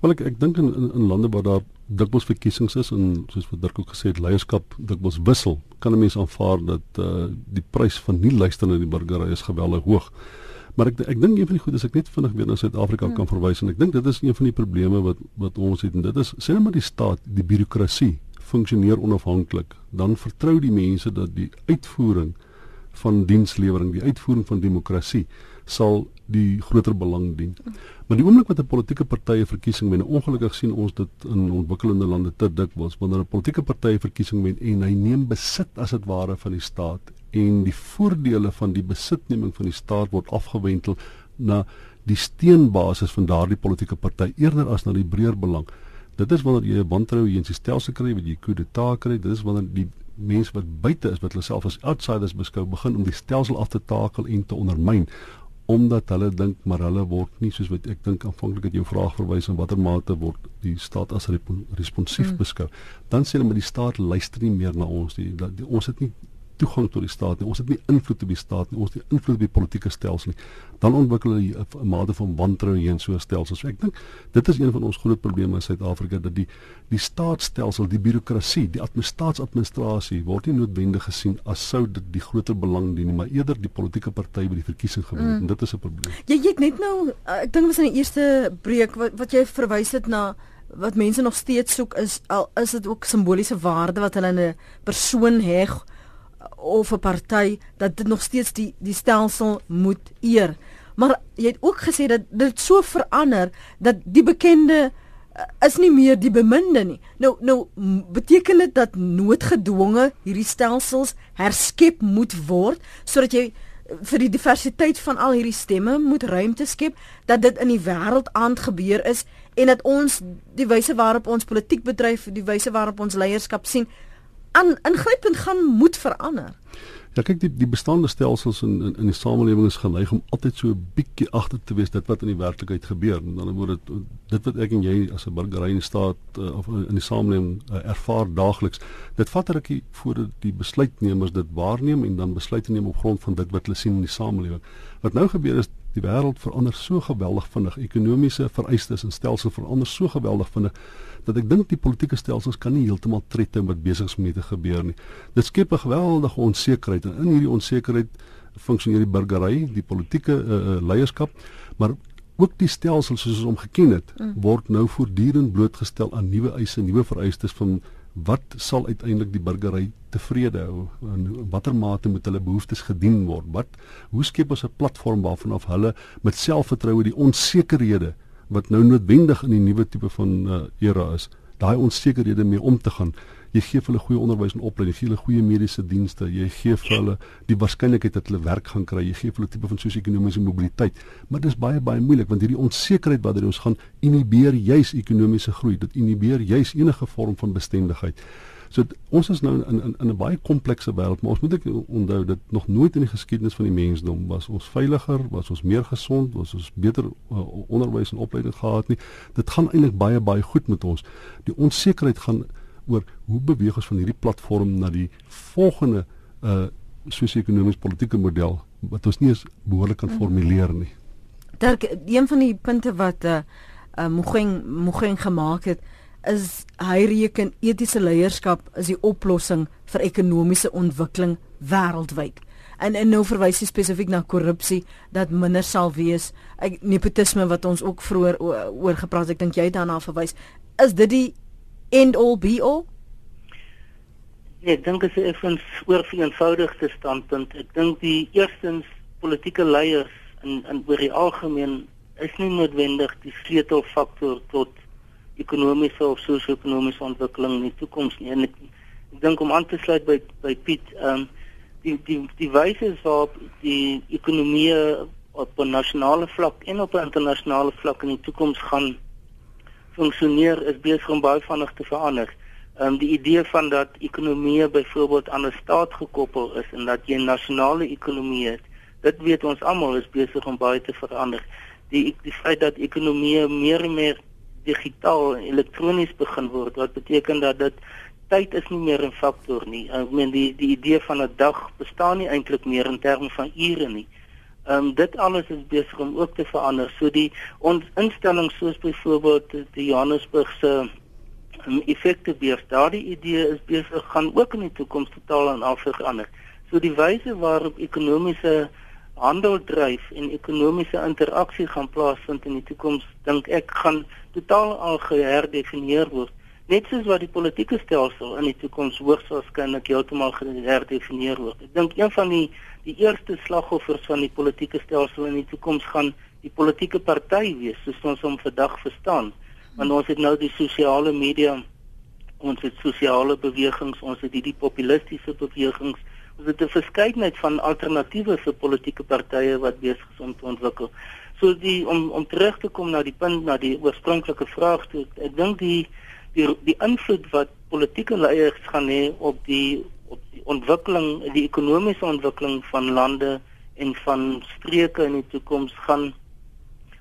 Wel ek ek dink in, in in lande waar daar dikwels verkiesings is en soos wat Dirk ook gesê het leierskap dikwels wissel, kan 'n mens aanvaar dat uh, die prys van nie luister na die burgery is geweldig hoog. Maar ek ek dink een van die goed is ek net vinnig weer na Suid-Afrika hmm. kan verwys en ek dink dit is een van die probleme wat wat ons het en dit is sê net maar die staat, die birokrasie funksioneer onafhanklik. Dan vertrou die mense dat die uitvoering van dienslewering, die uitvoering van demokrasie sal die groter belang dien. Maar die oomblik wat 'n politieke party 'n verkiesing wen, ongelukkig sien ons dit in ontwikkelende lande te dikwels wanneer 'n politieke party 'n verkiesing wen en hy neem besit as dit ware van die staat en die voordele van die besitneming van die staat word afgewentel na die steenbasis van daardie politieke party eerder as na die breër belang. Dit is wanneer jy 'n wantrou hier in die stelsel kry wat jy coup d'etat kry, dit is wanneer die mense wat buite is wat hulle self as outsiders beskou begin om die stelsel af te takel en te ondermyn omdat hulle dink maar hulle word nie soos wat ek dink aanvanklik het jou vraag verwys en watter mate word die staat as responsief mm. beskou dan sê hulle maar die staat luister nie meer na ons nie dat ons het nie toegang tot die staat nie. Ons het nie invloed op die staat nie. Ons het nie invloed op die politieke stelsel nie. Dan ontwikkel hulle 'n mate van wantroue hier in so 'n stelsel. So ek dink dit is een van ons groot probleme in Suid-Afrika dat die die staatsstelsel, die birokrasie, die administrasie word nie noodwendig gesien as sou dit die groter belang dien nie, maar eerder die politieke party by die verkiesing gewen mm. en dit is 'n probleem. Jy jy het net nou ek dink was in die eerste breek wat wat jy verwys het na wat mense nog steeds soek is al is dit ook simboliese waarde wat hulle in 'n persoon heg of 'n party dat dit nog steeds die die stelsel moet eer. Maar jy het ook gesê dat dit so verander dat die bekende uh, is nie meer die beminde nie. Nou nou beteken dit dat noodgedwonge hierdie stelsels herskep moet word sodat jy vir die diversiteit van al hierdie stemme moet ruimte skep dat dit in die wêreld aand gebeur is en dat ons die wyse waarop ons politiek bedryf, die wyse waarop ons leierskap sien aan ingrypend gaan moet verander. Ja kyk die die bestaande stelsels in in, in die samelewing is geneig om altyd so 'n bietjie agter te wees dit wat in die werklikheid gebeur. Dan word dit dit wat ek en jy as 'n burgery in die staat uh, of in die samelewing uh, ervaar daagliks. Dit vat 'n rukkie voordat die besluitnemers dit waarneem en dan besluite neem op grond van dit wat hulle sien in die samelewing. Wat nou gebeur is die wêreld verander so geweldig vinnig. Ekonomiese vereistes en stelsels verander so geweldig vinnig dat ek dink die politieke stelsels kan nie heeltemal tred hou met besighede mee te gebeur nie. Dit skep 'n geweldige onsekerheid en in hierdie onsekerheid funksioneer die burgery, die politieke uh, leierskap, maar ook die stelsels soos ons hom geken het, mm. word nou voortdurend blootgestel aan nuwe eise, nuwe vereistes van wat sal uiteindelik die burgery tevrede hou en watter mate moet hulle behoeftes gedien word? Wat hoe skep ons 'n platform waarvan af hulle met selfvertroue die onsekerhede wat nou noodwendig in die nuwe tipe van uh, era is, daai onsekerhede mee om te gaan. Jy gee vir hulle goeie onderwys en opleiding, gee hulle goeie mediese dienste, jy gee vir hulle die waarskynlikheid dat hulle werk gaan kry, jy gee vir hulle tipe van sosio-ekonomiese mobiliteit. Maar dit is baie baie moeilik want hierdie onsekerheid wat ons gaan inhibeer juis ekonomiese groei, dit inhibeer juis enige vorm van bestendigheid. So ons is nou in in in 'n baie komplekse wêreld, maar ons moet ek onthou dat nog nooit in die geskiedenis van die mensdom was ons veiliger, was ons meer gesond, was ons beter uh, onderwys en opleiding gehad nie. Dit gaan eintlik baie baie goed met ons. Die onsekerheid gaan oor hoe beweeg ons van hierdie platform na die volgende uh sosio-ekonomiese politieke model wat ons nie eens behoorlik kan formuleer nie. Daar een van die punte wat uh, uh Mogeng Mogeng gemaak het is hy reken etiese leierskap is die oplossing vir ekonomiese ontwikkeling wêreldwyd. En en nou verwys hy spesifiek na korrupsie dat minder sal wees. Ek nepotisme wat ons ook vroeër oor gepraat het, ek dink jy daarna verwys. Is dit die end all be all? Nee, ek dink dit is 'n oorveenvoudigde standpunt. Ek dink die eerstens politieke leiers in in oor die algemeen is nie noodwendig die sleutelfaktor tot ekonomiese of sosio-ekonomiese ontwikkeling in die toekoms nie. En ek, ek dink om aan te sluit by by Piet, ehm um, die die die wyse waarop die ekonomie op 'n nasionale vlak en op 'n internasionale vlak in die toekoms gaan funksioneer is besig om baie vinnig te verander. Ehm um, die idee van dat ekonomie byvoorbeeld aan 'n staat gekoppel is en dat jy 'n nasionale ekonomie het, dit weet ons almal is besig om baie te verander. die die feit dat ekonomie meer en meer digitaal en elektronies begin word wat beteken dat dit tyd is nie meer 'n faktor nie. Ek meen die die idee van 'n dag bestaan nie eintlik meer in terme van ure nie. Ehm um, dit alles is besig om ook te verander. So die ons instellings soos byvoorbeeld die Johannesburgse um, effektebeurs, daardie idee is besig gaan ook in die toekoms totaal en al verander. So die wyse waarop ekonomiese handel dryf en ekonomiese interaksie gaan plaasvind in die toekoms, dink ek gaan totaal al geherdefinieer word. Net soos wat die politieke stelsel in die toekoms hoogs waarskynlik heeltemal geherdefinieer word. Ek dink een van die die eerste slagoffers van die politieke stelsel in die toekoms gaan die politieke party wees, soos ons hom vandag verstaan. Want ons het nou die sosiale media, ons het sosiale bewegings, ons het hierdie populistiese bewegings Ons het 'n verskeidenheid van alternatiewe vir politieke partye wat besig is om te ontwikkel. So die om om terug te kom na die punt na die oorspronklike vraag toe, ek dink die die die invloed wat politieke leiers gaan hê op die op die ontwikkeling, die ekonomiese ontwikkeling van lande en van streke in die toekoms gaan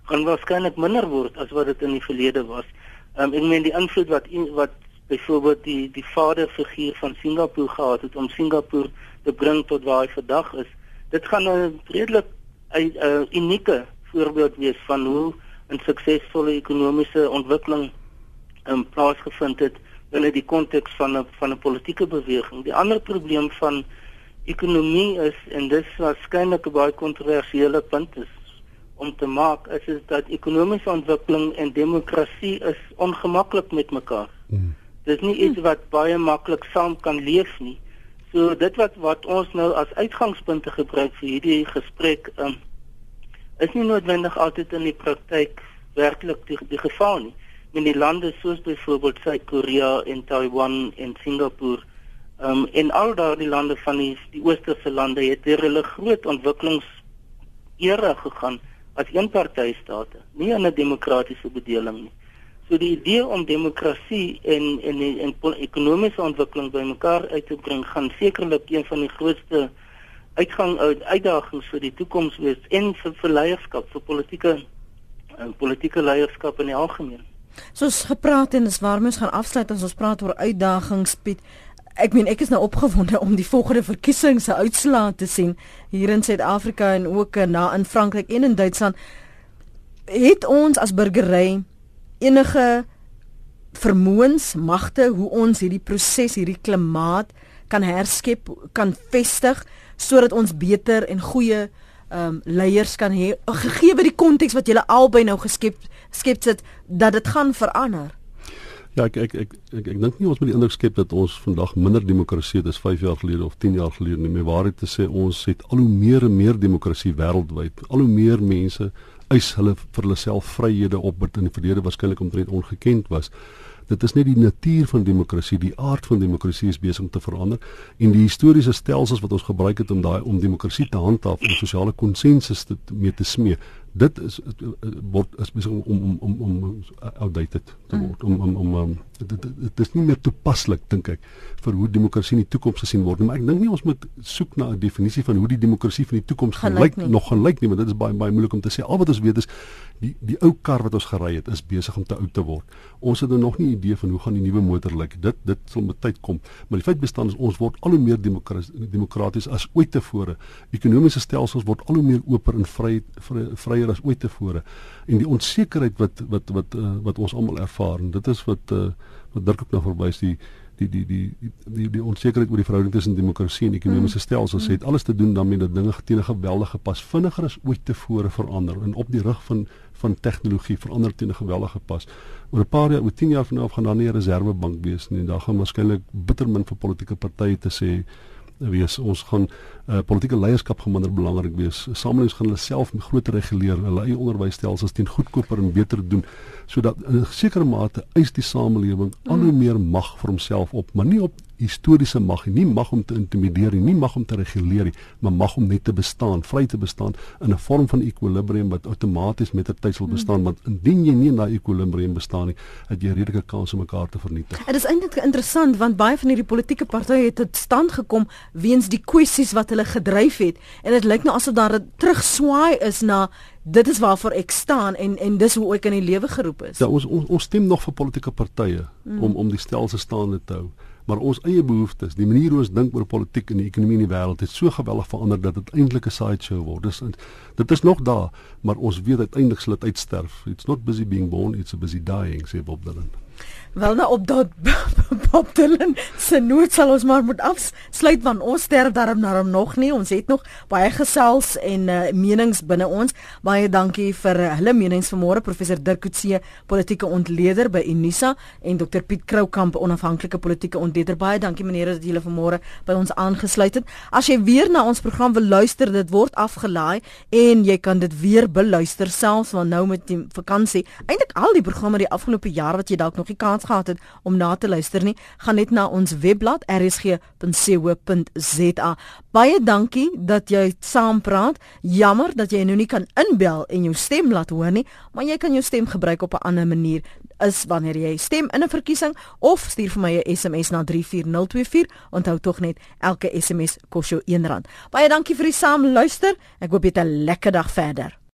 gaan waarskynlik minder word as wat dit in die verlede was. Um, ek meen die invloed wat wat byvoorbeeld die die vaderfiguur van Singapore gehad het om Singapore te bring tot waar hy vandag is. Dit gaan 'n redelik 'n unieke voorbeeld wees van hoe 'n suksesvolle ekonomiese ontwikkeling in plaas gevind het binne die konteks van 'n van 'n politieke beweging. Die ander probleem van ekonomie is en dis waarskynlik 'n baie kontroversiële punt is om te maak is, is dat ekonomiese ontwikkeling en demokrasie is ongemaklik met mekaar. Hmm. Dis nie iets wat baie maklik saam kan leef nie. So dit wat wat ons nou as uitgangspunte gebruik vir hierdie gesprek um, is nie noodwendig altyd in die praktyk werklik die, die geval nie. In die lande soos byvoorbeeld Suid-Korea en Taiwan en Singapore um, en al daardie lande van die die oosterse lande het hier hulle groot ontwikkelings era gegaan as eenpartydstate, nie in 'n demokratiese bedeling nie. So die idee om demokrasie en en en, en ekonomiese ontwikkeling bymekaar uit te bring gaan sekerlik een van die grootste uitgang uitdagings vir die toekoms wees en vir, vir leierskap vir politieke en politieke leierskap in die algemeen. Soos gepraat en dis waar mens gaan afsluit as ons praat oor uitdagings Piet. Ek meen ek is nou opgewonde om die volgende verkiesings se uitslae te sien hier in Suid-Afrika en ook na in Frankryk en in Duitsland. Het ons as burgery enige vermoëns, magte hoe ons hierdie proses, hierdie klimaat kan herskep, kan vestig sodat ons beter en goeie ehm um, leiers kan hê gegee die konteks wat julle albei nou geskep skep sit dat dit gaan verander. Ja, ek ek ek ek, ek dink nie ons moet die indruk skep dat ons vandag minder demokrasie het as 5 jaar gelede of 10 jaar gelede nie. Meer waarheid te sê, ons het al hoe meer en meer demokrasie wêreldwyd. Al hoe meer mense eis hulle vir hulle self vryhede op wat in die verlede waarskynlik omtrent ongekend was. Dit is net die natuur van demokrasie, die aard van demokrasie is besig om te verander en die historiese stelsels wat ons gebruik het om daai om demokrasie te handhaaf en sosiale konsensus te mee te smee, dit is word is besig om om om om outdated te word. Om om om, om dit is nie meer toepaslik dink ek vir hoe demokrasie in die toekoms gesien word maar ek dink nie ons moet soek na 'n definisie van hoe die demokrasie van die toekoms gaan lyk nog gaan lyk nie want dit is baie baie moeilik om te sê. Al wat ons weet is die die ou kar wat ons gery het is besig om te oud te word. Ons het nou nog nie 'n idee van hoe gaan die nuwe motor lyk. Dit dit sal met tyd kom. Maar die feit bestaan is ons word al hoe meer demokraties as ooit tevore. Ekonomiese stelsels word al hoe meer oop en vry vry meer as ooit tevore en die onsekerheid wat wat wat uh, wat ons almal ervaar en dit is wat uh, wat Dirk ook nou verwys die die die die die die, die onsekerheid oor die verhouding tussen demokrasie en ekonomiese mm. stelsels mm. het alles te doen daarmee dat dinge teen 'n geweldige pas vinniger as ooit tevore verander en op die rug van van tegnologie verander teen 'n geweldige pas. Oor 'n paar jaar, oor 10 jaar van nou af gaan daar nie 'n reservebank wees nie. Daar gaan waarskynlik bitter min vir politieke partye te sê wees. Ons gaan uh, politieke leierskap gaan minder belangrik wees. Samelewings gaan hulle self groter reguleer, hulle eie onderwysstelsels teen goedkoper en beter doen sodat in 'n sekere mate eis die samelewing al hoe meer mag vir homself op, maar nie op historiese mag nie, nie mag om te intimideer nie, nie mag om te reguleer nie, maar mag om net te bestaan, vry te bestaan in 'n vorm van ekwilibrium wat outomaties met 'n tyd sal bestaan, mm. want indien jy nie in daai ekwilibrium bestaan nie, het jy redelike kans om mekaar te vernietig. Dit is eintlik interessant want baie van hierdie politieke partye het tot stand gekom weens die kwessies wat hulle gedryf het en dit lyk nou asof daar 'n terugswaai is na dit is waarvoor ek staan en en dis hoe ek in die lewe geroep is. Ja, ons ons, ons stem nog vir politieke partye mm. om om die stelsel staande te hou maar ons eie behoeftes, die manier hoe ons dink oor politiek en die ekonomie in die wêreld het so geweldig verander dat dit eintlik 'n sideshow word. Dis dit is nog daar, maar ons weet uiteindelik sal dit uitsterf. It's not busy being born, it's a busy dying, sê Bob Dylan. Wel nou op dat Bob Dylan se noot sal ons maar moet afsluit want ons sterf daarom daarom nog nie. Ons het nog baie gesels en uh, menings binne ons. Baie dankie vir uh, hulle menings vanmôre professor Dirk Coetzee, politieke ontleder by Unisa en Dr Piet Kroukamp, onafhanklike politieke ontleder. Baie dankie meneere dat julle vanmôre by ons aangesluit het. As jy weer na ons program wil luister, dit word afgelaai en jy kan dit weer beluister selfs want nou met die vakansie. Eintlik al die programme die afgelope jaar wat jy dalk nog nie kans gehad het om na te luister nie, gaan net na ons webblad rsg.co.za. Baie dankie dat jy saampraat. Jammer dat jy nou nie kan inbel en jou stem laat hoor nie, maar jy kan jou stem gebruik op 'n ander manier is wanneer jy stem in 'n verkiesing of stuur vir my 'n SMS na 34024. Onthou tog net elke SMS kos jou R1. Baie dankie vir die saamluister. Ek hoop jy het 'n lekker dag verder.